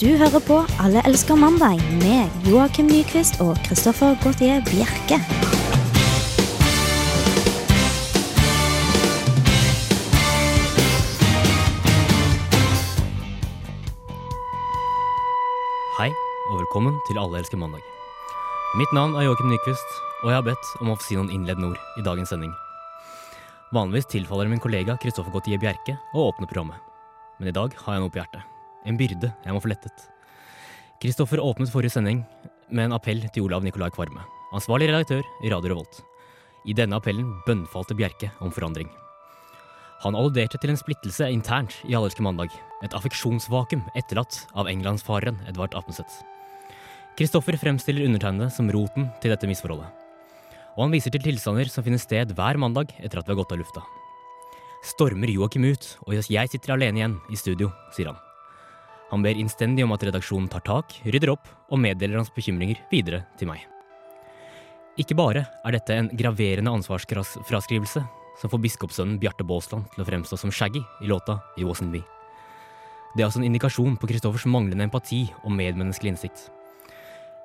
Du hører på Alle elsker mandag med Joakim Nyquist og Christoffer Gautier Bjerke. Hei, og velkommen til Alle elsker mandag. Mitt navn er Joakim Nyquist, og jeg har bedt om å få si noen innledende ord i dagens sending. Vanligvis tilfaller min kollega Kristoffer Gautier Bjerke å åpne programmet. Men i dag har jeg noe på hjertet. En byrde jeg må få lettet. Kristoffer åpnet forrige sending med en appell til Olav Nicolai Kvarme, ansvarlig redaktør i Radio Revolt. I denne appellen bønnfalte Bjerke om forandring. Han alluderte til en splittelse internt i Allerske mandag, et affeksjonsvakuum etterlatt av englandsfareren Edvard Apenseth. Kristoffer fremstiller undertegnede som roten til dette misforholdet. Og han viser til tilstander som finner sted hver mandag etter at vi har gått av lufta. Stormer Joakim ut, og jeg sitter alene igjen i studio, sier han. Han ber innstendig om at redaksjonen tar tak, rydder opp og meddeler hans bekymringer videre til meg. Ikke bare er dette en graverende ansvarsfraskrivelse som får biskopssønnen Bjarte Baasland til å fremstå som Shaggy i låta I Wasn't Me. Det er også en indikasjon på Kristoffers manglende empati og medmenneskelig innsikt.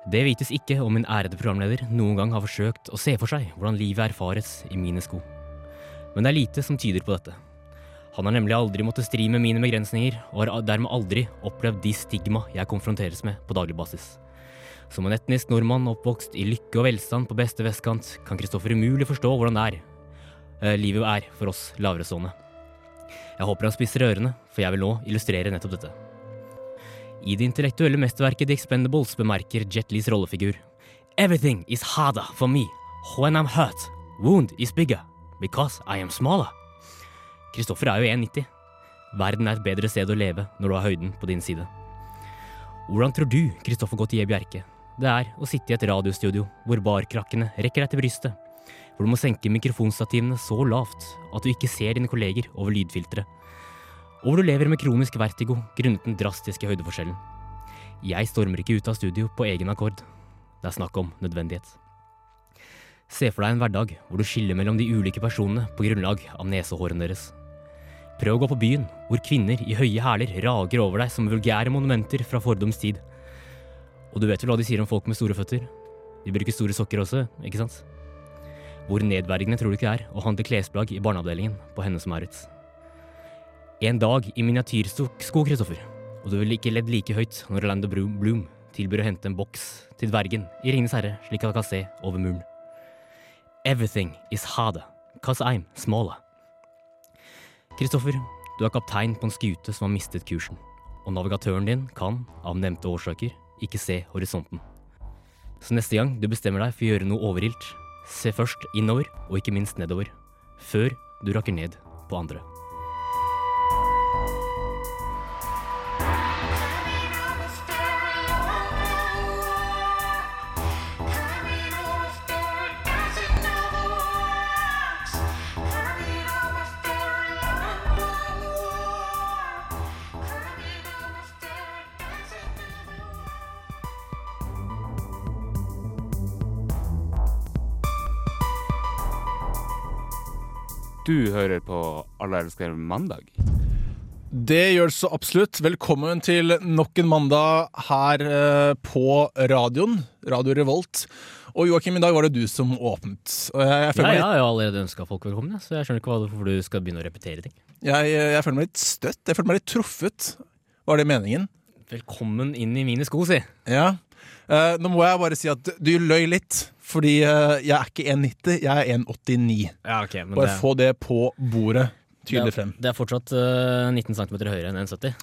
Det vites ikke om min ærede programleder noen gang har forsøkt å se for seg hvordan livet erfares i mine sko. Men det er lite som tyder på dette. Han har nemlig aldri måttet stri med mine begrensninger, og har dermed aldri opplevd de stigma jeg konfronteres med på daglig basis. Som en etnisk nordmann oppvokst i lykke og velstand på beste vestkant, kan Kristoffer umulig forstå hvordan det er eh, livet er for oss laverestående. Jeg håper han spisser ørene, for jeg vil nå illustrere nettopp dette. I det intellektuelle mesterverket The Expendables bemerker Jet Lees rollefigur Everything is harder for me when I'm hurt. Wound is bigger because I am smaller. Kristoffer er jo 1,90. Verden er et bedre sted å leve når du har høyden på din side. Hvordan tror du Kristoffer Gautier Bjerke det er å sitte i et radiostudio hvor barkrakkene rekker deg til brystet, hvor du må senke mikrofonstativene så lavt at du ikke ser dine kolleger over lydfilteret, og hvor du lever med kronisk vertigo grunnet den drastiske høydeforskjellen. Jeg stormer ikke ut av studio på egen akkord. Det er snakk om nødvendighet. Se for deg en hverdag hvor du skiller mellom de ulike personene på grunnlag av nesehårene deres. Prøv å gå på byen, hvor kvinner i høye hæler rager over deg som vulgære monumenter fra fordums tid. Og du vet vel hva de sier om folk med store føtter? De bruker store sokker også, ikke sant? Hvor nedverdigende tror du ikke det er å handle klesplagg i barneavdelingen på Hennes Maurits? En dag i miniatyrsko, Kristoffer, og du ville ikke ledd like høyt når Orlando Bloom tilbyr å hente en boks til dvergen i Ringenes herre, slik at han kan se over muren. Everything is harder, cause I'm smaller. Kristoffer, du er kaptein på en skute som har mistet kursen, og navigatøren din kan, av nevnte årsaker, ikke se horisonten. Så neste gang du bestemmer deg for å gjøre noe overilt, se først innover og ikke minst nedover, før du rakker ned på andre. Du hører på Alle elsker mandag. Det gjør det så absolutt. Velkommen til nok en mandag her eh, på radioen. Radio Revolt. Og Joakim, i dag var det du som åpnet. Og jeg, jeg, Ja, meg jeg har allerede ønska folk velkommen, så jeg skjønner ikke hvorfor du skal begynne å repetere ting. jeg, jeg føler meg litt støtt. Jeg føler meg litt truffet. Var det meningen? Velkommen inn i mine sko, si. Ja. Eh, nå må jeg bare si at du løy litt. Fordi uh, jeg er ikke 1,90, jeg er 1,89. Ja, okay, Bare det, få det på bordet tydelig det, er, det er fortsatt uh, 19 cm høyere enn 1,70.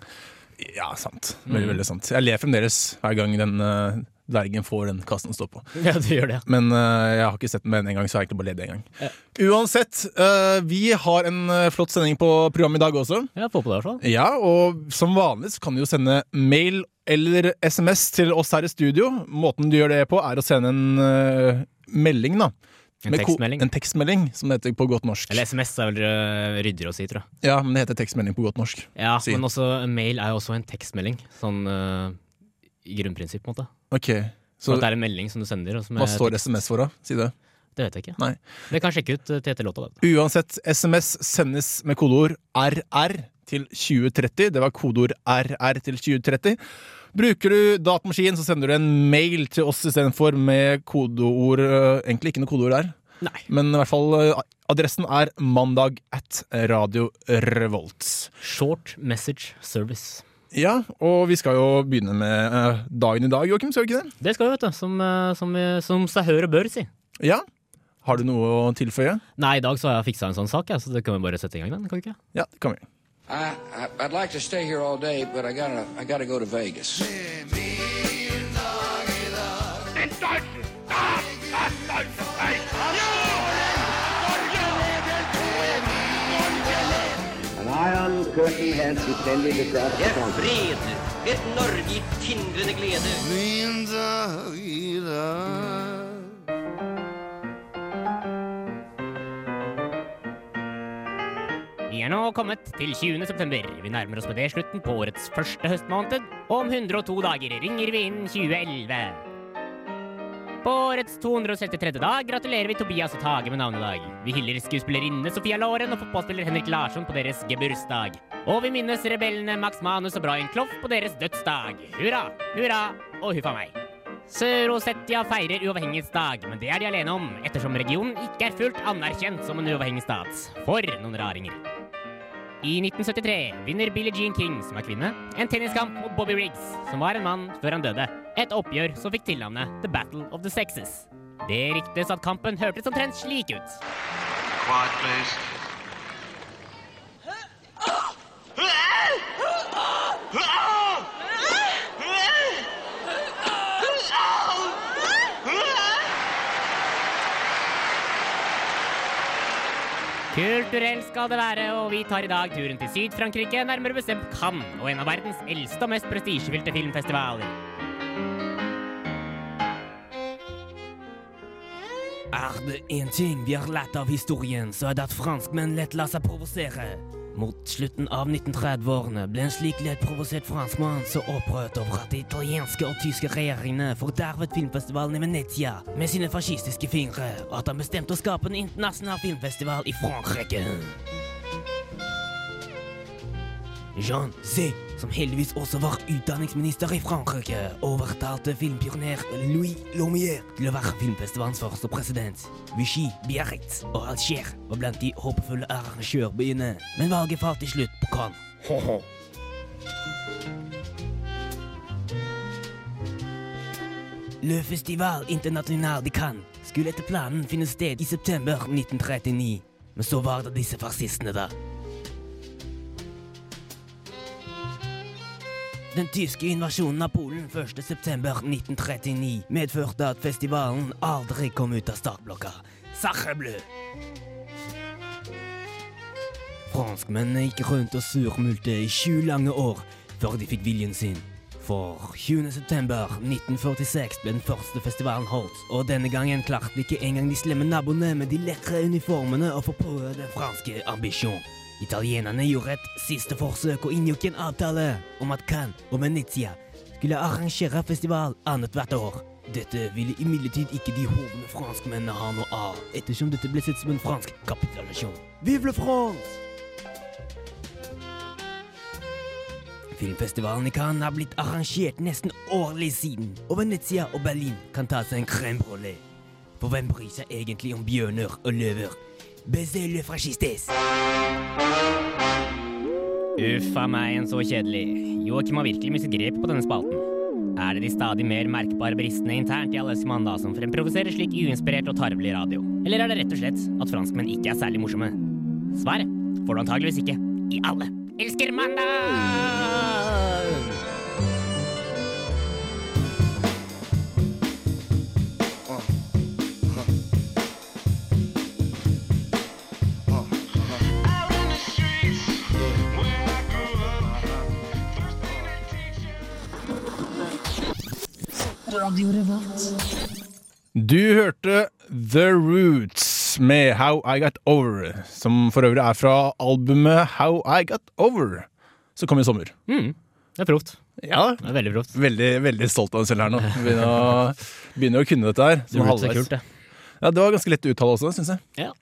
Ja, sant. Veldig, Mm. veldig sant. Jeg ler fremdeles hver gang den eh, dvergen får den kassen å stå på. Ja, du gjør det. Men uh, jeg har ikke sett den med en gang, så jeg har egentlig bare ledd en gang. Ja. Uansett, uh, vi har en flott sending på programmet i dag også. Ja, på det i hvert fall. Ja, og som vanlig så kan du jo sende mail eller SMS til oss her i studio. Måten du gjør det på, er å sende en uh, melding, da. En tekstmelding. En tekstmelding, som det heter på godt norsk. Eller SMS er vel eh, ryddigere å si, tror jeg. Ja, men det heter tekstmelding på godt norsk. Ja, Si. Men også mail er jo også en tekstmelding, sånn uh, i grunnprinsipp, på en måte. Ok, Så det er en melding som du sender. Som hva står tekst. SMS for, da? Si det. Det vet jeg ikke. Nei. Det kan sjekke ut eh, til etter låta. Uansett, SMS sendes med kodeord RR til 2030. Det var kodeord RR til 2030. Bruker du datamaskin, så sender du en mail til oss istedenfor med kodeord øh, Egentlig ikke noe kodeord der, Nei. men i hvert fall øh, adressen er mandag at Radio Revolt. Short message service. Ja, og vi skal jo begynne med øh, dagen i dag, Joakim, skal vi ikke det? Det skal vi, vet du. Som, eh, som, som seg hør og bør, si. Ja. Har du noe å tilføye? Nei, i dag så har jeg fiksa en sånn sak, ja, så det kan vi bare sette i gang den. kan vi ikke? Ja, det kan vi. I, I I'd like to stay here all day, but I gotta I gotta go to Vegas. An iron curtain has descended across the Det continent. Nå kommet til 20. september. Vi nærmer oss med det slutten på årets første høstmåned. Og om 102 dager ringer vi inn 2011. På årets 263. dag gratulerer vi Tobias og Tage med navnedag. Vi hyller skuespillerinne Sofia Loren og fotballspiller Henrik Larsson på deres gebursdag. Og vi minnes rebellene Max Manus og Brian Clough på deres dødsdag. Hurra, hurra og huffa meg. Sør-Osetia feirer uavhengighetsdag, men det er de alene om, ettersom regionen ikke er fullt anerkjent som en uavhengig stat. For noen raringer. I 1973 vinner Billie Jean King, som er kvinne, en tenniskamp mot Bobby Riggs, som var en mann før han døde. Et oppgjør som fikk tilnavnet The Battle of the Sexes. Det ryktes at kampen hørtes omtrent slik ut. Quiet, please. Kulturell skal det være, og vi tar i dag turen til Syd-Frankrike, nærmere bestemt Cannes, og en av verdens eldste og mest prestisjefylte filmfestivaler. Er det én ting vi har lært av historien, så er det at franskmenn lett lar seg provosere. Mot slutten av 1930-årene ble en slik lett provosert franskmann så opprørt over at de italienske og tyske regjeringene fordervet filmfestivalen i Venezia med sine fascistiske fingre, og at han bestemte å skape en internasjonal filmfestival i Frankrike. Jean Z, som heldigvis også var utdanningsminister i Frankrike, overtalte filmpioner Louis Lomier til å være filmfestivalens første president. Vichy, Biarritz og Alger var blant de håpefulle arrangørbyene, men valget falt til slutt på Cannes. Le Festival International de Cannes skulle etter planen finne sted i september 1939, men så var det disse fascistene da. Den tyske invasjonen av Polen 1.9.1939 medførte at festivalen aldri kom ut av startblokka. Bleu! Franskmennene gikk rundt og surmulte i sju lange år før de fikk viljen sin. For 20.9.1946 ble den første festivalen holdt, og denne gangen klarte ikke engang de slemme naboene med de lekre uniformene å forprøve den franske ambisjon. Italienerne gjorde et siste forsøk og inngikk en avtale om at Cannes og Venezia skulle arrangere festival annethvert år. Dette ville imidlertid ikke de hovne franskmennene ha noe av, ettersom dette ble sett som en fransk kapitulasjon. Vive le France! Filmfestivalen i Cannes har blitt arrangert nesten årlig siden, og Venezia og Berlin kan ta seg en crème brûlée. For hvem bryr seg egentlig om bjørner og løver? Baiser le fascistes! Uffa meg, en så kjedelig. Joakim har virkelig mistet grep på denne spalten. Er det de stadig mer merkbare bristene internt i Alessimanda som fremprovoserer slik uinspirert og tarvelig radio? Eller er det rett og slett at franskmenn ikke er særlig morsomme? Svaret får du antageligvis ikke i Alle elsker mandag! Du hørte The Roots med How I Got Over, som for øvrig er fra albumet How I Got Over, som kom i sommer. Mm, det er proft. Ja, Det er veldig proft. veldig, veldig stolt av meg selv her nå. Begynner å, begynner å kunne dette her. Som halvveis. kult, det. Ja, det var ganske lett å uttale også, syns jeg. Ja.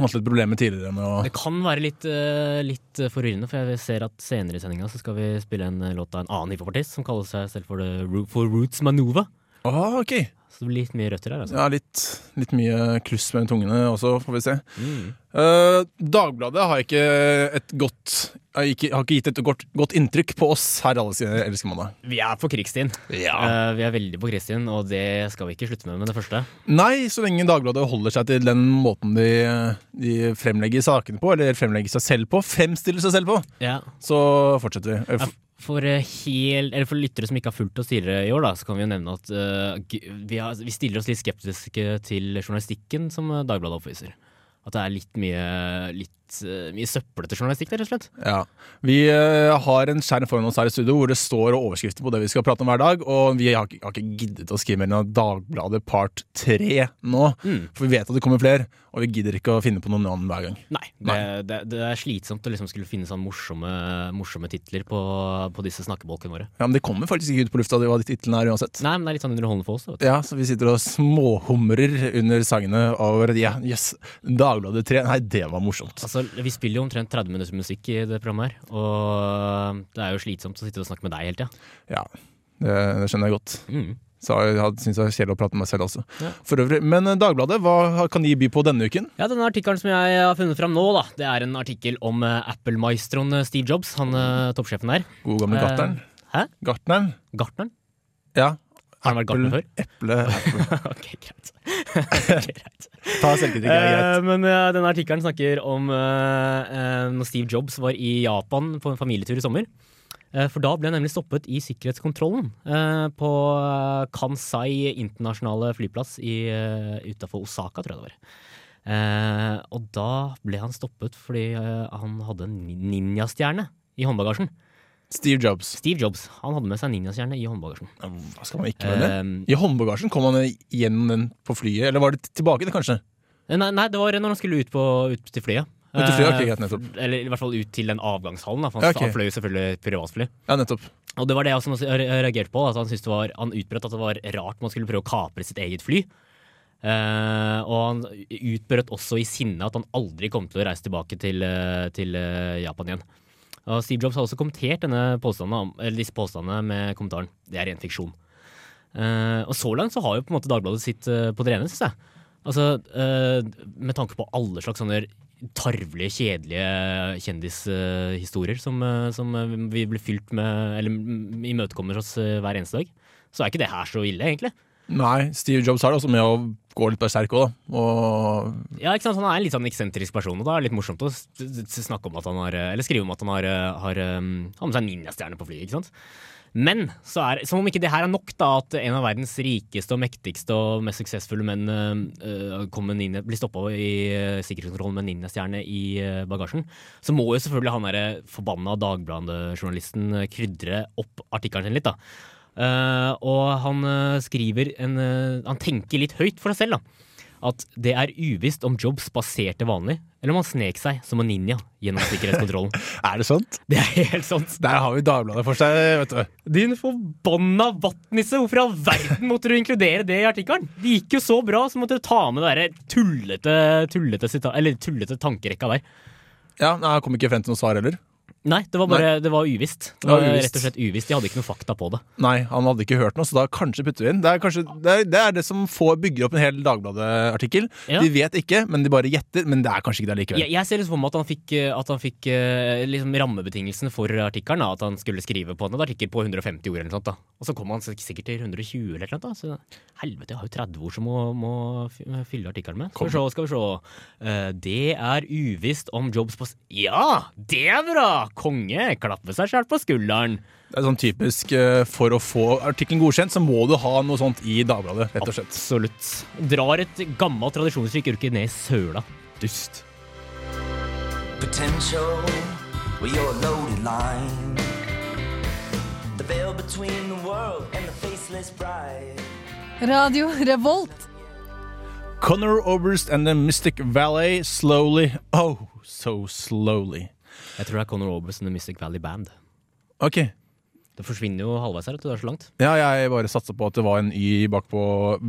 hatt litt problemer tidligere med å Det kan være litt, eh, litt forvirrende, for jeg ser at senere i sendinga skal vi spille en eh, låt av en annen hiphopartist som kaller seg selv for, the, for Roots Manuva. Ah, ok. Så det blir litt mye røtter her, altså. Ja, litt, litt mye kluss mellom tungene også, får vi se. Mm. Eh, Dagbladet har ikke et godt har ikke, har ikke gitt et godt, godt inntrykk på oss her alle elsker mandag. Vi er på krigstiden. Eh, vi er veldig på krigstiden, og det skal vi ikke slutte med med det første. Nei, så lenge Dagbladet holder seg til den måten de, de fremlegger sakene på, eller fremlegger seg selv på, fremstiller seg selv på, Ja. så fortsetter vi. Eh, For, helt, eller for lyttere som ikke har fulgt oss tidligere i år, da, så kan vi jo nevne at uh, vi, har, vi stiller oss litt skeptiske til journalistikken som eh, Dagbladet oppviser. At det er litt mye, litt, eh, mye søplete journalistikk, rett og slett. Ja. Vi eh, har en skjerm foran oss her i studio hvor det står overskrifter på det vi skal prate om hver dag, og vi har, ikke- har ikke giddet å skrive mer enn Dagbladet part tre nå, Mm. for vi vet at det kommer flere, og vi gidder ikke å finne på noen annen hver gang. Nei, det, det, det er slitsomt å liksom skulle finne sånn morsomme, morsomme titler på, på disse snakkebolkene våre. Ja, Men det kommer faktisk ikke ut på lufta, det hva titlene er uansett. Nei, men det er litt sånn underholdende for oss. Ja, så vi sitter og småhumrer under sangene over ja, yes, Dagbladet 3. Nei, det var morsomt. Altså, Vi spiller jo omtrent 30 minutter musikk i det programmet her, og det er jo slitsomt å sitte og snakke med deg hele tida. Ja, det, det skjønner jeg godt. Mm. Så jeg syns det er kjedelig å prate med meg selv også. Ja. For øvrig, Men eh, Dagbladet, hva kan de by på denne uken? Ja, denne artikkelen som jeg har funnet fram nå, da, det er en artikkel om uh, Apple-maestroen eh, Steve Jobs, han eh, toppsjefen der. God gamle Eh, gartneren. Hæ? Gartneren? Gartneren? Ja. Har han vært gartner før? Eple, ok, greit. Ok, greit. Ta selvkritikk, det er greit. greit. men uh, denne artikkelen snakker om uh, når Steve Jobs var i Japan på en familietur i sommer. For da ble han nemlig stoppet i sikkerhetskontrollen eh, på Kansai internasjonale flyplass i, uh, utafor Osaka, tror jeg det var. Eh, og da ble han stoppet fordi han hadde en nin- ninjastjerne i håndbagasjen. Steve Jobs. Steve Jobs han hadde med seg ninjastjerne i håndbagasjen. Hva skal man ikke med det? Eh, I håndbagasjen kom han gjennom den på flyet, eller var det tilbake, det kanskje? Nei, nei, det var når han skulle ut, på, ut til flyet. Ut til flyet, ok, Eh, greit, nettopp. Eller i hvert fall ut til den avgangshallen. Da, for han, okay. han fløy jo selvfølgelig privatfly. Ja, nettopp. Og det var det jeg også re- reagerte på. At han syntes det var Han utbrøt at det var rart man skulle prøve å kapre sitt eget fly. Uh, og han utbrøt også i sinne at han aldri kom til å reise tilbake til, eh, til eh, Japan igjen. Og Steve Jobs har også kommentert påstanden, disse påstandene med kommentaren 'det er ren fiksjon'. Uh, og så langt så har jo på en måte Dagbladet sitt uh, på det rene, syns jeg. Altså, uh, med tanke på alle slags sånne tarvelige, kjedelige kjendishistorier som, som vi blir fylt med, eller mm, imøtekommer oss hver eneste dag, så er ikke det her så ille, egentlig. Nei, Steve Jobs har det også med å gå litt berserk òg, da. Og Ja, ikke sant? Han er en litt sånn eksentrisk person, og da er det litt morsomt å snakke om at han har Eller skrive om at han har, har, um, har med seg ninjastjerne på flyet, ikke sant? Men så er, som om ikke det her er nok, da, at en av verdens rikeste og mektigste og mest suksessfulle menn uh, ninja, blir stoppa i uh, sikkerhetskontrollen med ninjastjerne i uh, bagasjen, så må jo selvfølgelig han derre forbanna Dagbladet-journalisten krydre opp artikkelen sin litt, da. Eh, og han uh, skriver en uh, Han tenker litt høyt for seg selv, da. At det er uvisst om Jobs spaserte vanlig, eller om han snek seg som en ninja gjennom sikkerhetskontrollen. er det sant? Det er helt sant. Der har vi Dagbladet for seg, vet du. Din forbanna vattnisse! Hvorfor i all verden måtte du inkludere det i artikkelen? Det gikk jo så bra, så måtte du ta med der tullete, tullete, tullete tankerekka der. Ja, jeg kom ikke frem til noe svar heller. Nei, det var bare det var uvisst. Det Det var var uvisst. rett og slett uvisst. De hadde ikke noe fakta på det. Nei, han hadde ikke hørt noe, så da kanskje putter vi inn. Det er, kanskje, det er, det, er det som får bygger opp en hel Dagbladet-artikkel. Ja. De vet ikke, men de bare gjetter. Men det er kanskje ikke det likevel. Jeg, jeg ser liksom for meg at han fikk, eh, at han fikk eh, liksom rammebetingelsene for artikkelen. At han skulle skrive på en artikkel på 150 ord. eller noe sånt da. Og så kom han sikkert til 120 eller noe. da. Så helvete, jeg har jo 30 ord som må, må fylle artikkelen med. Skal vi se, skal vi se. Eh, det er uvisst om Jobs på Ja, det er bra! Konge! Klappe seg sjøl på skulderen. Det er sånn typisk eh, For å få artikkelen godkjent, så må du ha noe sånt i Dagbladet. rett og slett. Absolutt. Drar et gammelt tradisjonsrikt yrke ned i søla. Dust. Potential, well, you're loaded line. The veil between the world and the faceless bride. Radio Revolt. Conor Oberst and the Mystic Valley slowly Oh, so slowly. Jeg tror det er Conor Oberst and The Mystic Valley Band. Ok. Det forsvinner jo halvveis her, vet du. Det er så langt. Ja, jeg bare satsa på at det var en Y bakpå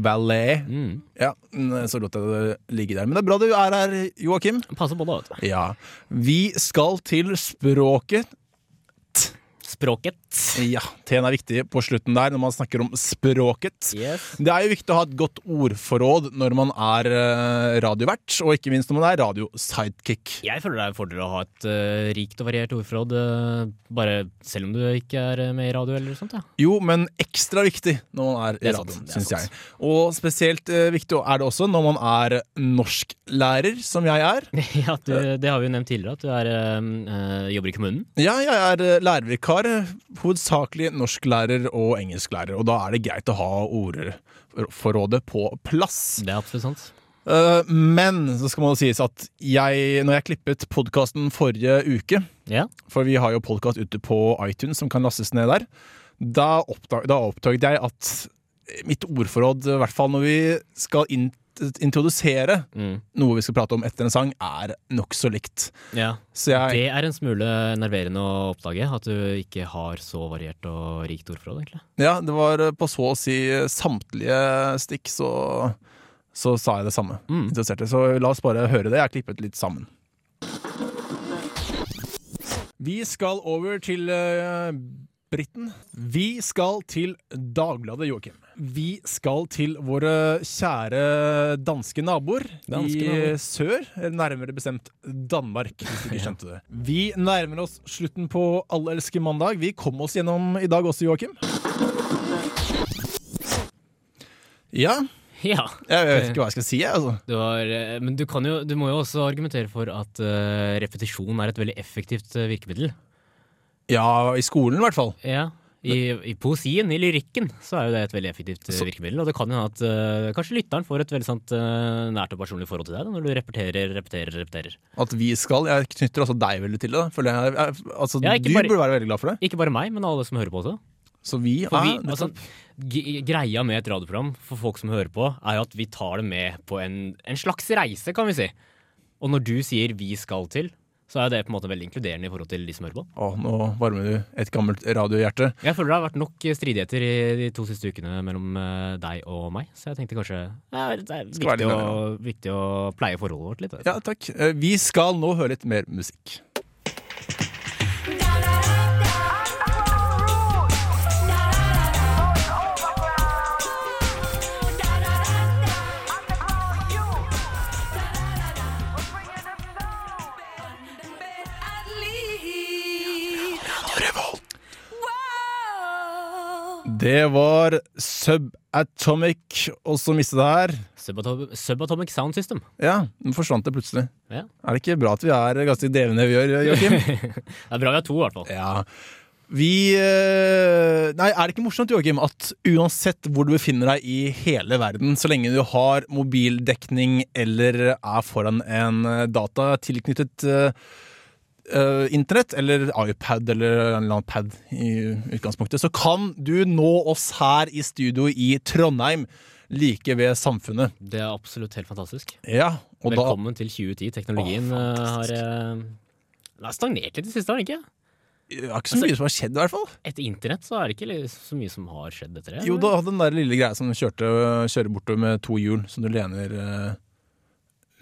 Valet. Mm. Ja, mm, så lot jeg det ligge der. Men det er bra du er her, Joakim. Passer på det, vet du. Ja. Vi skal til språket. Språket. Ja, T-en er viktig på slutten der når man snakker om språket. Yes. Det er jo viktig å ha et godt ordforråd når man er eh, radiovert, og ikke minst når man er radio-sidekick. Jeg føler det er en fordel å ha et uh, rikt og variert ordforråd, uh, bare selv om du ikke er med i radio eller sånt. Ja. Jo, men ekstra viktig når man er i radio, syns jeg. Og spesielt uh, viktig er det også når man er norsklærer, som jeg er. ja, du, det har vi jo nevnt tidligere, at du er, jobber i kommunen. Ja, jeg er lærervikar, eh, hovedsakelig norsklærer og engelsklærer, og da er det greit å ha ordforrådet på plass. Det er absolutt sant. Eh, men så skal man jo sies at jeg, når jeg klippet podkasten forrige uke, Ja. for vi har jo podkast ute på iTunes som kan lastes ned der, da, oppdag, da oppdaget jeg at mitt ordforråd, i hvert fall når vi skal inn, introdusere Mm. noe vi skal prate om etter en sang, er nokså likt. ja. Så jeg Det er en smule nerverende å oppdage, at du ikke har så variert og rikt ordforråd, egentlig. Ja, det var på så å si samtlige stikk, så, så sa jeg det samme. Mm. Så la oss bare høre det. Jeg har klippet litt sammen. Vi skal over til uh, Britten. Vi skal til Dagbladet, Joakim. Vi skal til våre kjære danske naboer Danske i naboer. sør, nærmere bestemt Danmark, hvis du ikke skjønte det. Vi nærmer oss slutten på Alle elsker mandag. Vi kom oss gjennom i dag også, Joakim. Ja, Ja. jeg vet ikke hva jeg skal si, altså. Du var, eh, men du, kan jo, du må jo også argumentere for at uh, repetisjon er et veldig effektivt eh, virkemiddel. Ja, i skolen i hvert fall. Ja. I, I poesien, i lyrikken, så er jo det et veldig effektivt eh, Så- virkemiddel. Og det kan jo hende at uh, kanskje lytteren får et veldig sant, uh, nært og personlig forhold til deg da, når du repeterer, repeterer, repeterer. At vi skal. Jeg knytter altså deg veldig til det. Jeg, jeg, altså, Ja, du bare- burde være veldig glad for det. Ikke bare meg, men alle som hører på også. Så vi, er, vi, altså, greia med et radioprogram for folk som hører på, er at vi tar det med på en, en slags reise, kan vi si. Og når du sier 'vi skal til', så er det på en måte veldig inkluderende i forhold til de som hører på. Å, nå varmer du et gammelt radiohjerte. Jeg føler det har vært nok stridigheter i de to siste ukene mellom eh, deg og meg, så jeg tenkte kanskje ja, det er viktig å, viktig å pleie forholdet vårt litt. Ja, takk. Eh, Vi skal nå høre litt mer musikk. Det var Subatomic, og så mistet det her. Subatom Subatomic Sound System. Ja, nå forsvant det plutselig. Ja. Er det ikke bra at vi er ganske delende vi gjør, Joakim? Det er bra vi har to, i hvert fall. Ja. Vi eh, Nei, er det ikke morsomt, Joakim, at uansett hvor du befinner deg i hele verden, så lenge du har mobildekning eller er foran en eh, data tilknyttet eh, internett, eller iPad eller en eller annen pad i utgangspunktet, så kan du nå oss her i studio i Trondheim, like ved Samfunnet. Det er absolutt helt fantastisk. Ja, og da Velkommen til 2010. Teknologien Å, eh, har eh, den har stagnert litt i det siste, har den ikke? Det er ikke så mye som har skjedd, i hvert fall. Etter internett så er det ikke så mye som har skjedd etter det. Jo, da hadde den der lille greia som kjørte, kjører bortover med to hjul, som du lener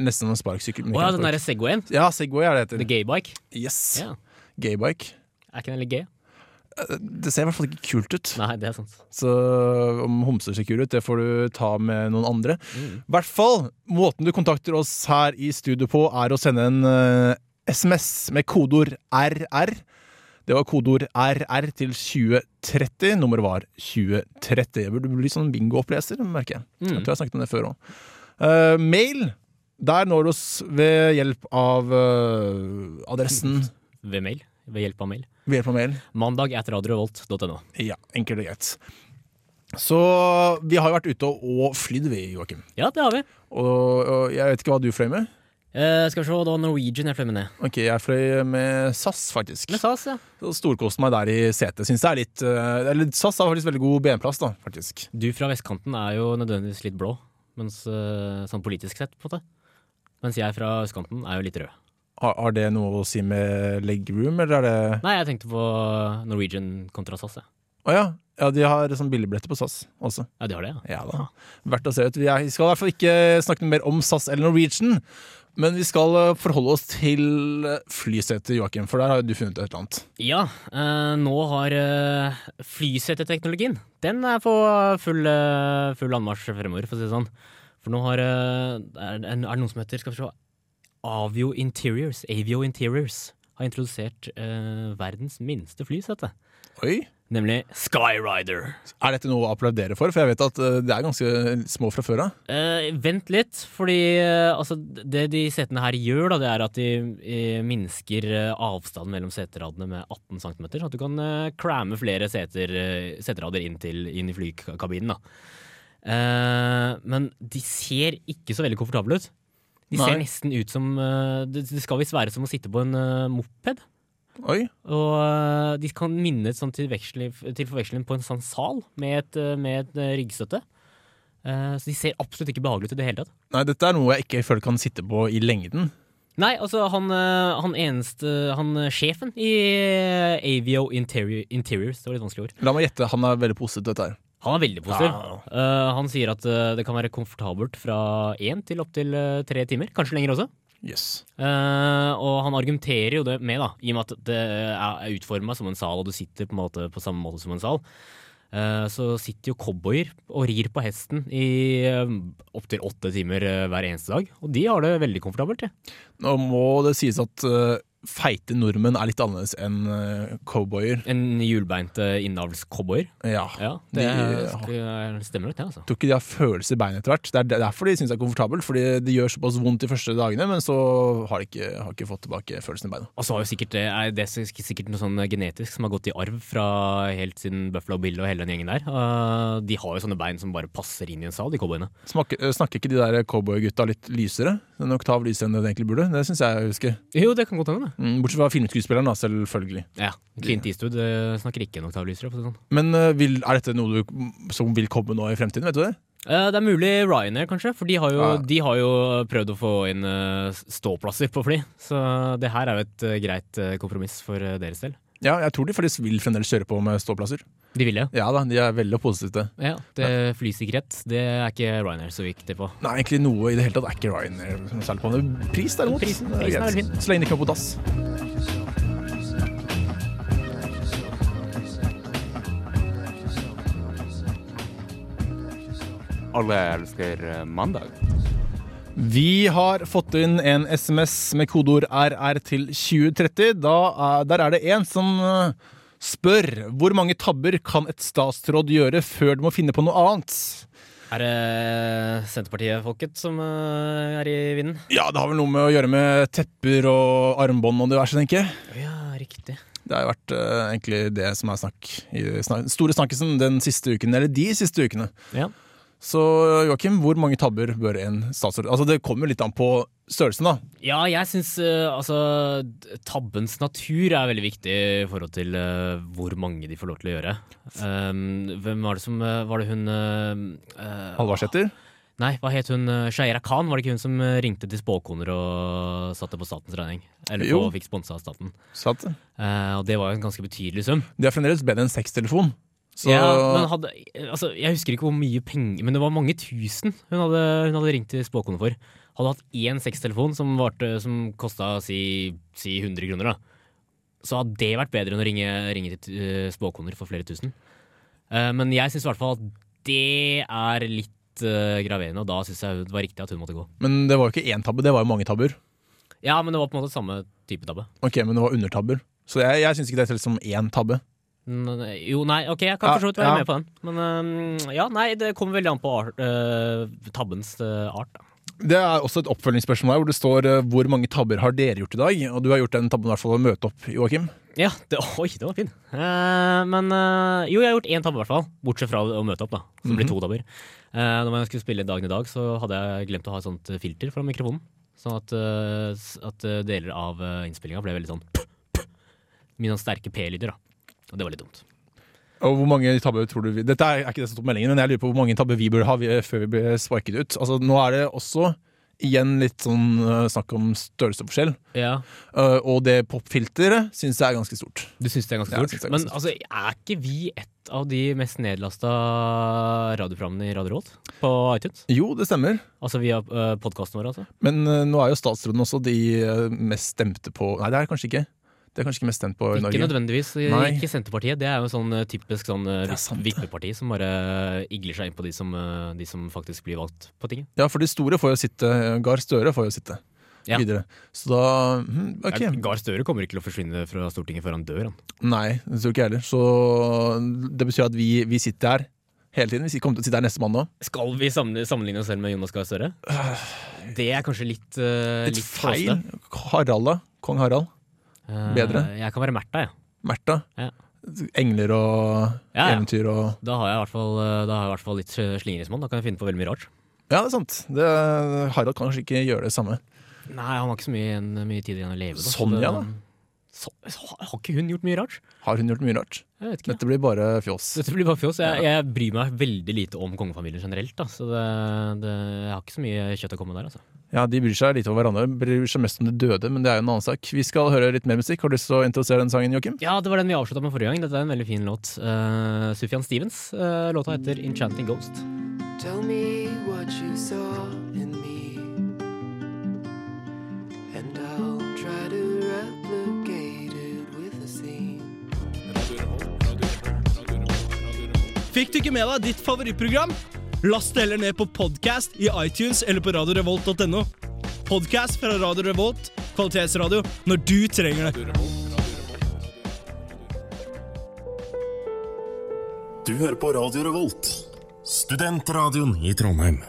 nesten som en sparkesykkel. Å ja, den derre Segwayen. Ja, Segway er det The heter. gaybike. Yes. Yeah. Gaybike. Er ikke den litt gay? Det ser i hvert fall ikke kult ut. Nei, det er sant. Så om homser ser kule ut, det får du ta med noen andre. Mm. I hvert fall, måten du kontakter oss her i studio på, er å sende en uh, SMS med kodeord RR. Det var kodeord RR til 2030. Nummeret var 2030. Jeg burde bli sånn bingooppleser, merker jeg. Mm. Jeg tror jeg snakket om det før òg. mail. Der når du oss ved hjelp av uh, adressen Ved mail. Ved hjelp av mail. Ved hjelp av mail. Mandag etter radiorevolt.no. Ja, enkelt og greit. Så vi har jo vært ute og flydd, vi, Joakim. Ja, det har vi. Og, og jeg vet ikke hva du fløy med. Eh, skal vi se, det var Norwegian jeg fløy med ned. Ok, jeg fløy med SAS, faktisk. Med SAS, ja. Storkoste meg der i setet. Synes det er litt eh, Eller SAS har faktisk veldig god benplass, da, faktisk. Du fra vestkanten er jo nødvendigvis litt blå, mens, eh, sånn politisk sett, på en måte. Mens jeg fra østkanten er jo litt rød. Har, har det noe å si med legroom, eller er det Nei, jeg tenkte på Norwegian kontra SAS, jeg. Å ja. ja, de har sånn billigbilletter på SAS også. Ja, de har det, ja. Ja da. Verdt å se ut. Vi er- skal i hvert fall ikke snakke mer om SAS eller Norwegian. Men vi skal eh, forholde oss til eh, flysetet, Joakim, for der har du funnet et eller annet. Ja, eh, nå har eh, flyseteteknologien Den er på full, full anmarsj fremover, for å si det sånn. For nå har eh, er, det noen som heter Skal vi se Avio Interiors, Avio Interiors har introdusert eh, verdens minste flysete. Oi. Nemlig Skyrider. Er dette noe å applaudere for? For jeg vet at eh, det er ganske små fra før av. Eh, vent litt, fordi eh, altså, det de setene her gjør, da, det er at de eh, minsker avstanden mellom seteradene med 18 cm. Sånn at du kan eh, cramme flere seter, seterader inn, til, inn i flykabinen. Da. Eh, men de ser ikke så veldig komfortable ut. De ser nesten ut som eh, Det, skal visst være som å sitte på en eh, moped. Oi. Og de kan minne sånn til, til forveksling på en sånn sal med et, med et ryggstøtte. Så de ser absolutt ikke behagelige ut i det hele tatt. Nei, dette er noe jeg ikke føler kan sitte på i lengden. Nei, altså han, han eneste Han sjefen i Avio Interior, Interiors, det var litt vanskelig ord. La meg gjette, han er veldig positiv til dette her. Han er veldig positiv. Ja. Uh, han sier at uh, det kan være komfortabelt fra én til opptil uh, tre timer. Kanskje lenger også. Yes. Uh, og han argumenterer jo det med, da, i og med at det er utforma som en sal, og du sitter på, måte, på samme måte som en sal. Eh, så sitter jo cowboyer og rir på hesten i opptil åtte timer eh, hver eneste dag. Og de har det veldig komfortabelt. Ja. Nå må det sies at eh, feite nordmenn er litt annerledes enn uh, cowboyer. En hjulbeinte uh, innavlscowboyer. Ja. Ja, det De- stemmer nok, det. altså. Tror ikke de har følelse i beinet etter hvert. Det er derfor de syns det er komfortabelt. Fordi det gjør såpass vondt de første dagene, men så har de ikke, har ikke fått tilbake følelsen i beina. Og så har jo sikkert, det- er det sikkert noe sånn genetisk som har gått i arv fra helt siden Buffalo Bill og hele den gjengen der. De har jo sånne bein som bare passer inn i en sal, de cowboyene. Smaker, øh, snakker ikke de der cowboygutta litt lysere? En oktav lysere enn det de egentlig burde? Det syns jeg jeg husker. Jo, det kan godt hende. Mm, bortsett fra filmskuespilleren, da, selvfølgelig. Ja, Clint Eastwood Det snakker ikke en oktav sånn. Men øh, vil, er dette noe du, som vil komme nå i fremtiden? Vet du det? Eh, det er mulig Ryanair, kanskje, for de har jo, Ja. de har jo prøvd å få inn eh, ståplasser på fly. Så det her er jo et eh, greit eh, kompromiss for eh, deres del. Ja, jeg tror de faktisk vil fremdeles kjøre på med ståplasser. De vil det. Ja da, de er veldig positive til det. Ja, det Flysikkerhet det er ikke Ryanair så viktig på. Nei, egentlig noe i det hele tatt er ikke Ryanair særlig på. Men pris, derimot. Prisen- prisen er veldig fin. Så lenge det ikke er på dass. Alle elsker eh, mandag. Vi har fått inn en SMS med kodeord RR til 2030. Da er, der er det en som øh, spør hvor mange tabber kan et statsråd gjøre før du må finne på noe annet? Er det Senterpartiet-folket som eh, er i vinden? Ja, det har vel noe med å gjøre med tepper og armbånd og diverse, tenker jeg. Ja, riktig. Det har jo vært øh, egentlig det som er snakk i snak store snakkisen den siste uken, eller de siste ukene. Ja. Så Joakim, hvor mange tabber bør en statsråd Altså Det kommer litt an på størrelsen, da. Ja, jeg syns altså tabbens natur er veldig viktig i forhold til uh, hvor mange de får lov til å gjøre. Um, hvem var det som eh, Var det hun uh, Halvarseter? Nei, hva het hun? Shaira Khan, var det ikke hun som eh, ringte til spåkoner og satte på statens regning? Eller på, fikk sponsa av staten. Satt. Eh, og det var jo en ganske betydelig sum. Det er fremdeles bedre enn sextelefon. Så Ja, men hadde, altså, jeg husker ikke hvor mye penger Men det var mange tusen hun hadde, hun hadde ringt til spåkone for. Hadde hatt én sextelefon som, varte- som kosta si, si 100 kroner, da. Så hadde det vært bedre enn å ringe, ringe til uh, spåkoner for flere tusen. Uh, men jeg syns i hvert fall at det er litt uh, graverende, og da syns jeg det var riktig at hun måtte gå. Men det var jo ikke én tabbe, det var jo mange tabber. Ja, men det var på en måte samme type tabbe. Ok, Men det var undertabber. Så jeg, jeg syns ikke det teller som én tabbe. Jo, nei, ok, jeg kan for så vidt være ja. med på den. Men øhm, ja, nei, det kommer veldig an på art, uh, tabbens uh, art. Da. Det er også et oppfølgingsspørsmål her hvor det står uh, hvor mange tabber har dere gjort i dag? Og du har gjort den tabben i hvert fall å møte opp, Joakim. Ja, det, oi, det var fin. Eh, men jo, jeg har gjort én tabbe i hvert fall. Bortsett fra å møte opp, da. Så det blir to tabber. Når jeg skulle spille Dagen i dag, så hadde jeg glemt å ha et sånt filter fra mikrofonen. Sånn at, at deler av innspillinga ble veldig sånn sånn sterke P-lyder, da. Og det var litt dumt. Og hvor mange tabber tror du vi Dette er ikke det som på meldingen, men jeg lurer på hvor mange tabber vi bør ha før vi blir sparket ut. Altså, nå er det også igjen litt sånn uh, snakk om størrelsesforskjell. Ja, Uh, og det popfilteret syns jeg er ganske stort. Du syns det er ganske stort? Ja, er ganske Men stort. altså, er ikke vi et av de mest nedlasta radioprogrammene i Radio Råd på iTunes? Jo, det stemmer. Altså via uh, podkasten vår, altså? Men uh, nå er jo statsråden også de eh, mest stemte på Nei, det er kanskje ikke. Det er kanskje ikke mest stemt på i Ikke Norge. nødvendigvis. Nei. Ikke Senterpartiet. Det er jo sånn eh, typisk sånn eh, vippeparti som bare igler seg inn på de som, eh, de som faktisk blir valgt på tinget. Ja, for de store får jo sitte. Gahr Støre får jo sitte Ja. videre. Så da hm, Ok. Ja, Gahr Støre kommer ikke til å forsvinne fra Stortinget før han dør. Han. Nei, det tror ikke jeg heller. Så det betyr at vi, vi sitter her hele tiden. Vi kommer til å sitte her neste mann nå. Skal vi sammenligne, sammenligne oss selv med Jonas Gahr Støre? Det er kanskje litt, uh, Litt litt feil. Harald, da? Kong Harald? Eh, Bedre. Jeg kan være Märtha, jeg. Märtha? Ja. Engler og Ja, ja. eventyr og Da har jeg i hvert fall, eh, da har jeg i hvert fall litt slingringsmonn. Da kan jeg finne på veldig mye rart. Ja, det er sant. Det, Harald kan kanskje ikke gjøre det samme. Nei, han har ikke så mye, mye tid igjen å leve. Da. Sonja, da? Så, så, har ikke hun gjort mye rart? Har hun gjort mye rart? Jeg vet ikke. Dette blir bare fjås. Dette blir bare fjås. Jeg, jeg bryr meg veldig lite om kongefamilien generelt. Da. Så det, det, jeg har ikke så mye kjøtt å komme der. Altså. Ja, De bryr seg lite om hverandre, bryr seg mest om de døde, men det er jo en annen sak. Vi skal høre litt mer musikk. Har du lyst til å introdusere den sangen, Joakim? Ja, det var den vi avslutta med forrige gang. Dette er en veldig fin låt. Uh, Sufjan Stevens. Uh, låta heter 'Enchanting Ghost'. Tell me what you saw Fikk du ikke med deg ditt favorittprogram? Last det heller ned på podcast i iTunes eller på radiorevolt.no. Podcast fra Radio Revolt, kvalitetsradio, når du trenger det. Du hører på Radio Revolt, studentradioen i Trondheim.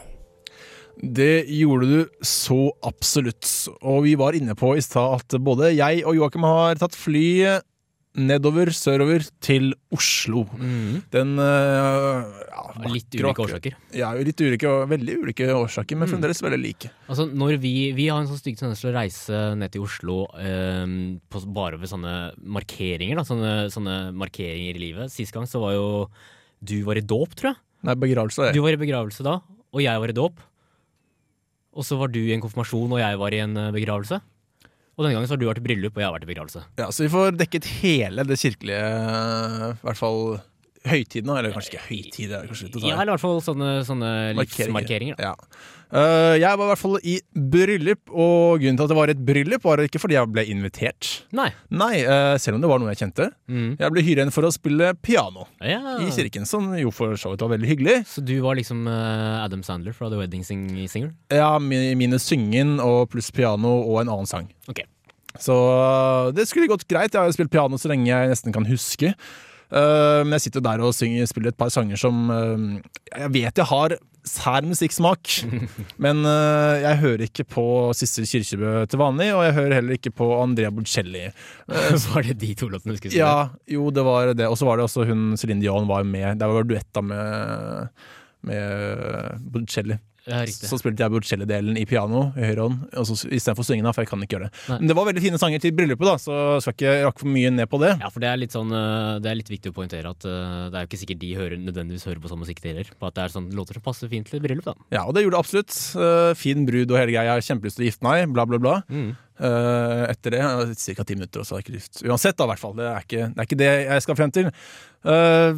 Det gjorde du så absolutt. Og vi var inne på i stad at både jeg og Joakim har tatt fly nedover, sørover, til Oslo. Den øh, ja, Mm. Litt ulike årsaker. Ja, litt ulike, veldig ulike årsaker, men Mm. fremdeles veldig like. Altså, når vi, vi har en sånn stygg tendens til å reise ned til Oslo eh, på, bare ved sånne markeringer. Da, sånne, sånne markeringer i livet. Sist gang så var jo du var i dåp, tror jeg. Nei, begravelse Jeg. Du var i begravelse da, og jeg var i dåp. Og så var du i en konfirmasjon, og jeg var i en eh, begravelse. Og denne gangen så har du vært i bryllup, og jeg har vært i begravelse. Ja, Så vi får dekket hele det kirkelige, i hvert fall høytiden. Eller kanskje ikke høytid, kanskje litt å ta i. Ja, eller i hvert fall sånne, sånne livsmarkeringer. da. Ja. Eh, jeg var i hvert fall i bryllup, og grunnen til at det var et bryllup, var ikke fordi jeg ble invitert. Nei. Nei, eh, selv om det var noe jeg kjente. Mm. Jeg ble hyret inn for å spille piano Ja. i kirken, som jo for så vidt var veldig hyggelig. Så du var liksom eh, Adam Sandler fra The Wedding Sing Singer? Ja, mi- mine syngen og pluss piano og en annen sang. Ok. Så det skulle gått greit. Jeg har jo spilt piano så lenge jeg nesten kan huske. Men jeg sitter der og synger, spiller et par sanger som Jeg vet jeg har sær musikksmak, men uh, jeg hører ikke på Sissel Kyrkjebø til vanlig, og jeg hører heller ikke på Andrea Bocelli. Uh, var det de to låtene du skulle spille? Ja, jo, det var det. Og så var det også hun Céline Dion var med. Der var duetta med, med Bocelli. Ja. Så spilte jeg Bocelli-delen i piano i høyre hånd istedenfor syngende, for jeg kan ikke gjøre det. Nei. Men det var veldig fine sanger til bryllupet, da, så jeg skal ikke rakke for mye ned på det. Ja, for det er litt sånn eh, Det er litt viktig å poengtere at eh, det er jo ikke sikkert de hører, nødvendigvis hører på sånn musikk de heller. På at det er sånn låter som passer fint til bryllup, da. Ja, og det gjorde det absolutt. Eh, fin brud og hele greia. Kjempelyst til å gifte meg, bla, bla, bla. Mm. Eh, etter det ca. ti minutter, og så er jeg ikke gift. Uansett, da, i hvert fall. Det er ikke det, er ikke det jeg skal frem til. Uh,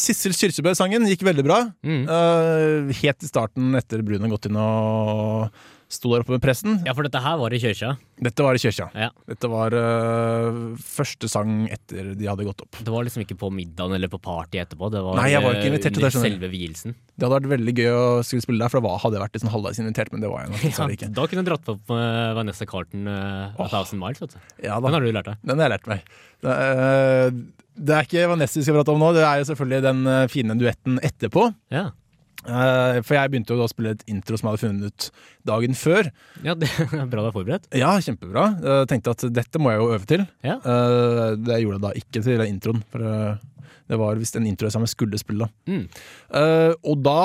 Sissel Kyrkjebø-sangen gikk veldig bra. Mm. Uh, helt i starten, etter Brun har gått inn og sto der oppe med presten. Ja, for dette her var i kirka. Dette var i kirka. Ja. Dette var uh, første sang etter de hadde gått opp. Det var liksom ikke på middagen eller på party etterpå. Det var, Nei, jeg var ikke eh, invitert til det, du. selve vielsen. Det hadde vært veldig gøy å skulle spille der, for da hadde jeg vært liksom halvveis invitert, men det var jeg nok Ja, ikke. da kunne du dratt på uh, Vanessa Carlton uh, A Thousand Miles. Vet du. Ja. Den har du lært deg. Den har jeg lært meg. Det, er- det er ikke Vanessa vi skal prate om nå, det er jo selvfølgelig den eh, fine duetten etterpå. Ja. Eh, For jeg begynte jo å spille et intro som jeg hadde funnet ut dagen før. ja, det er bra du er forberedt. Ja, kjempebra. Jeg tenkte at dette må jeg jo øve til. Ja. Uh, Det gjorde jeg da ikke til introen, for det var visst en intro jeg skulle spille. Mm. Og da,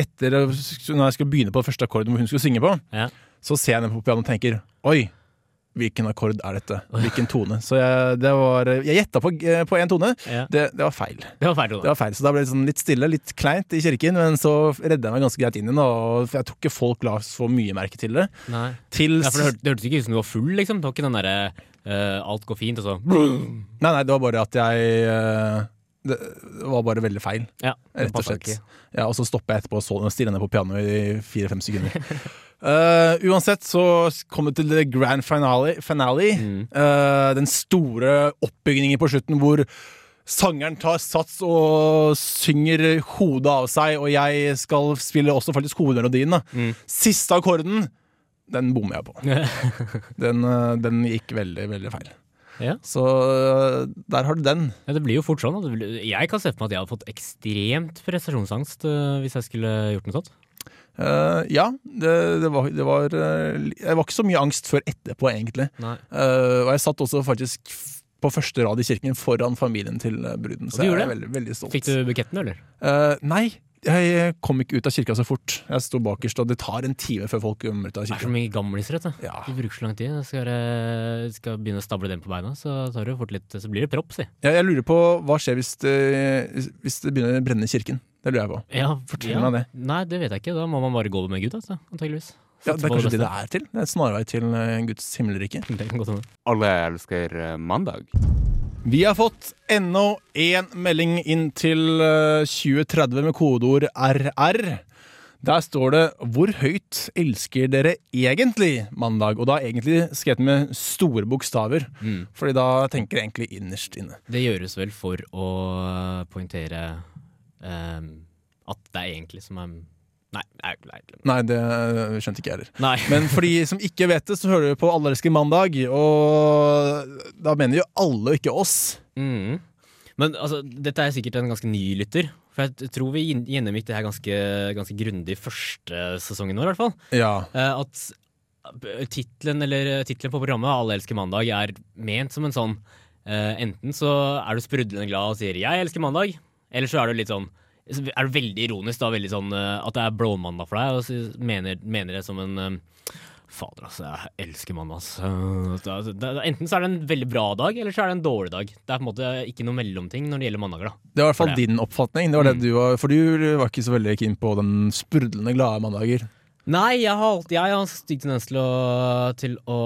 etter når jeg skulle begynne på første akkorden hvor hun skulle synge på, Ja. så ser jeg henne på pianoet og tenker Oi, Hvilken akkord er dette? Hvilken tone? Så jeg, det var, jeg gjetta på, eh, på én tone. Ja. Det, det var feil. Det var feil, Det var feil, Så da ble det sånn litt stille, litt kleint i kirken, men så redda jeg meg ganske greit inn igjen. og- For jeg tror ikke folk la så mye merke til det. Nei. Til Ja, for det, hør, det hørtes ikke ut som du var full, liksom. Det var ikke den derre uh, alt går fint, og så Nei, nei, det var bare at jeg eh, Det var bare veldig feil, Ja, rett og slett. Ja, og så stoppa jeg etterpå og så den ned på pianoet i fire-fem sekunder. uh, uansett så kom det til det grand finale. finale. Mm. Uh, den store oppbyggingen på slutten hvor sangeren tar sats og synger hodet av seg, og jeg skal spille også faktisk hovedmelodien. Mm. Siste akkorden, den bommer jeg på. Den, eh, den gikk veldig, veldig feil. Ja. Så eh, der har du den. Ja, det blir jo fort sånn. Jeg kan se for meg at jeg hadde fått ekstremt prestasjonsangst eh, hvis jeg skulle gjort noe sånt. Uh, ja, det, det, var, det var Det var ikke så mye angst før etterpå, egentlig. Eh, og jeg satt også faktisk på første rad i kirken foran familien til bruden. Så jeg er veldig, veldig stolt. Fikk du buketten, eller? Uh, nei, jeg kom ikke ut av kirka så fort. Jeg sto bakerst, og det tar en time før folk kommer ut av kirka. Det er så mye gamliser, vet du. Ja. De bruker så lang tid. Skal, skal begynne å stable dem på beina, så tar det fort litt Så blir det propp, si. Jeg, jeg lurer på hva skjer hvis det, hvis det begynner å brenne i kirken. Det lurer jeg på. Ja, Fortell ja. meg det. Nei, det vet jeg ikke. Da må man bare gå med Gud, altså, antageligvis. Ja, det er kanskje det det er til? Det er en snarvei til eh, Guds himmelrike. Alle elsker eh, mandag. Vi har fått enda en melding inn til eh, 2030 med kodeord RR. Der står det 'Hvor høyt elsker dere egentlig mandag?' Og da egentlig skrevet med store bokstaver. Mm. Fordi da tenker jeg egentlig innerst inne. Det gjøres vel for å poengtere um, at det er egentlig som er Nei, nei, nei. Nei, det skjønte ikke jeg heller. Men for de som ikke vet det, så hører du på Alle elsker mandag, og da mener jo alle, ikke oss. Mm. Men altså, dette er sikkert en ganske ny lytter. For jeg tror vi gjennomgikk det her ganske, ganske grundig første sesongen vår, i hvert fall. Ja. Eh, at tittelen på programmet, 'Alle elsker mandag', er ment som en sånn eh, Enten så er du sprudlende glad og sier 'jeg elsker mandag', eller så er du litt sånn er det veldig ironisk da, veldig sånn eh, at det er blåmandag for deg, og så mener, mener det som en eh, Fader, altså, jeg elsker mandag. altså. Enten så er det en veldig bra dag, eller så er det en dårlig dag. Det er på en måte ikke noe mellomting når det gjelder mandager. da. Det var i hvert fall din oppfatning. Det var det Mm. du var, for du var ikke så veldig keen på den sprudlende glade mandager. Nei, jeg har, alltid, jeg har stygg tendens til å, til å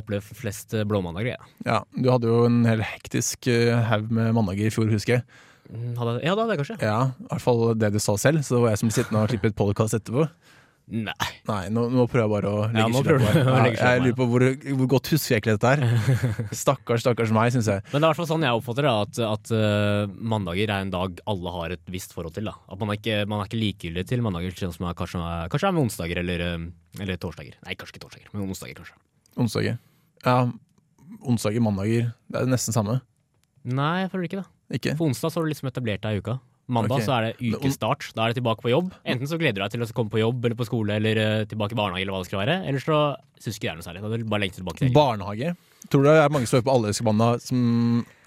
oppleve flest blåmandager. mandager Ja, Du hadde jo en hel hektisk eh, haug med mandager i fjor, husker jeg. Hadde, ja, det hadde jeg kanskje. Ja, I hvert fall det du sa selv. Så det var jeg som sittende og klippet podkast etterpå. Nei. Nei, nå, nå prøver jeg bare å legge Ja, skylda på deg. skylda Jeg lurer på hvor, hvor godt husker jeg egentlig dette her. Stakkars, stakkars meg, syns jeg. Men det er i hvert fall sånn jeg oppfatter det, at, at uh, mandager er en dag alle har et visst forhold til. da. At Man er ikke, man er ikke likegyldig til mandager, sånn som er, kanskje, er, kanskje er med onsdager eller, eh, eller torsdager. Nei, kanskje ikke torsdager, men onsdager kanskje. Onsdager. Ja, onsdager, mandager. Det er nesten samme. Nei, jeg føler ikke det. Ikke? For onsdag så har du liksom etablert deg i uka. Mandag okay. så er det ukestart. Da er det tilbake på jobb. Enten så gleder du deg til å komme på jobb eller på skole eller eh, tilbake i barnehage, eller hva det skal være. Eller så syns ikke det er noe særlig. Da er du bare lengter tilbake til helgen. Barnehage. Tror du det er mange som hører på Alle elsker som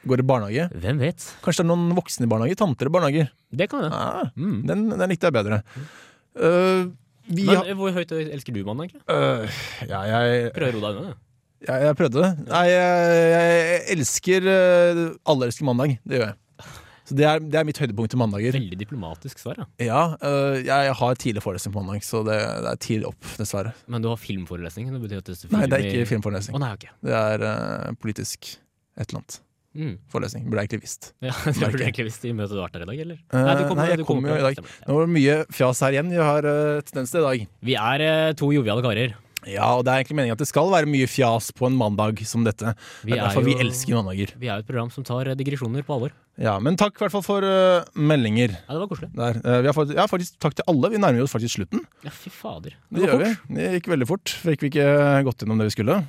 går i barnehage? Hvem vet? Kanskje det er noen voksne i barnehage? Tanter i barnehager? Det kan det. Ah, Mm. den, den likte jeg bedre. Uh, vi Men har hvor høyt elsker du mandag, egentlig? Uh, Ja, jeg, Prøv å roe deg unna. du. Jeg, jeg prøvde det. Nei, jeg, jeg elsker øh, Alle elsker mandag. Det gjør jeg. Så det er, det er mitt høydepunkt til mandager. Veldig diplomatisk svar, da. Ja, øh, jeg har tidlig forelesning på mandag, så det, det er tidlig opp, dessverre. Men du har filmforelesning? Det er Nei, det er ikke filmforelesning. Å nei, ok. Det er øh, politisk et eller annet. Mm. Forelesning. Burde jeg egentlig visst. Ja, det burde egentlig visst i møtet du har vært der i dag, eller? Eh, du nei, jeg du kommer jo i dag. stemmer. Nå var det mye fjas her igjen. Vi har uh, tendens til i dag. Vi er eh, to joviale karer. Ja, og det er egentlig meningen at det skal være mye fjas på en mandag som dette. Vi det er er derfor vi elsker mandager. Vi er jo et program som tar eh, digresjoner på alvor. Ja, Men takk i hvert fall for uh, meldinger. Ja, det var koselig. Der. uh, vi har fått, ja, faktisk takk til alle. Vi nærmer oss faktisk slutten. Ja, fy fader. Det, gjør vi. Det gikk veldig fort. Fikk vi ikke gått gjennom det vi skulle.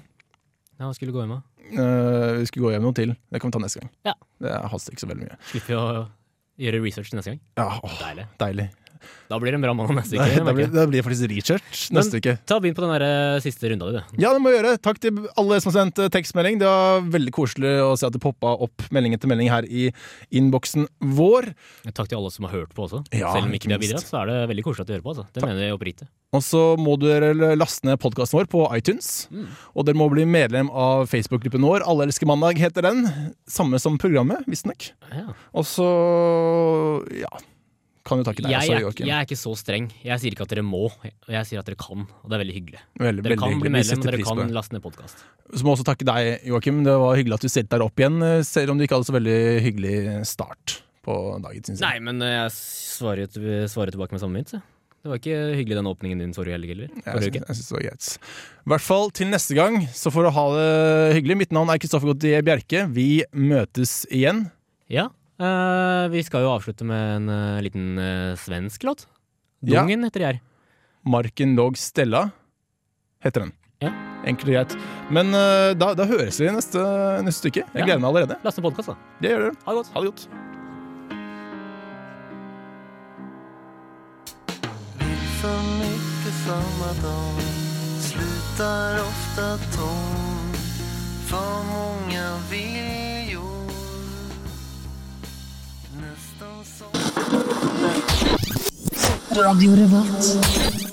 Ja, hva skulle gå hjem med? Uh, vi skulle gå hjem noe til. Det kan vi ta neste gang. Ja. Det haster ikke så veldig mye. Slipper vi å gjøre research neste gang. Ja, åh, Deilig. Deilig. Da blir det en bra mann neste uke. da, blir, da blir det faktisk research Men neste uke. Ta Begynn på den der eh, siste runda di, du. Ja, det må jeg gjøre. Takk til alle som har sendt eh, tekstmelding. Det var veldig koselig å se at det poppa opp melding etter melding her i innboksen vår. Takk til alle som har hørt på også. Ja, Selv om ikke de har bidratt, så er det veldig koselig at de hører på. Altså. Det mener jeg oppriktig. Og så må dere laste ned podkasten vår på iTunes. Og dere må bli medlem av Facebook-gruppen vår. Alle elsker mandag heter den. Samme som programmet, visstnok. Ja. Og så ja. Kan jo takke deg Jeg, er, Joakim. jeg er ikke så streng. Jeg sier ikke at dere må, jeg sier at dere kan. Og det er veldig hyggelig. Veldig, dere veldig kan hyggelig. bli medlem, og dere kan laste ned podkast. Så må jeg også takke deg, Joakim. Det var hyggelig at du stilte deg opp igjen, selv om du ikke hadde så veldig hyggelig start på dagen. syns jeg. Nei, men eh, jeg svarer, svarer tilbake med samme mynt. jeg. Det var ikke hyggelig den åpningen din forrige helg heller. Jeg jeg syns det var greit. I hvert fall til neste gang, så får du ha det hyggelig. Mitt navn er Kristoffer Gautier Bjerke. Vi møtes igjen. Ja. Eh, vi skal jo avslutte med en eh, liten eh, svensk låt. Ja. Dungen heter de her. Marken låg stella, heter den. Ja. Enkelt og greit. Men da, da høres vi neste, neste stykke. Jeg Ja. gleder meg allerede. Last ned podkast, da. Det gjør dere. Ha det godt. Ha det godt. för mycket samma dag Slutar ofta tom För många Radio Revolt.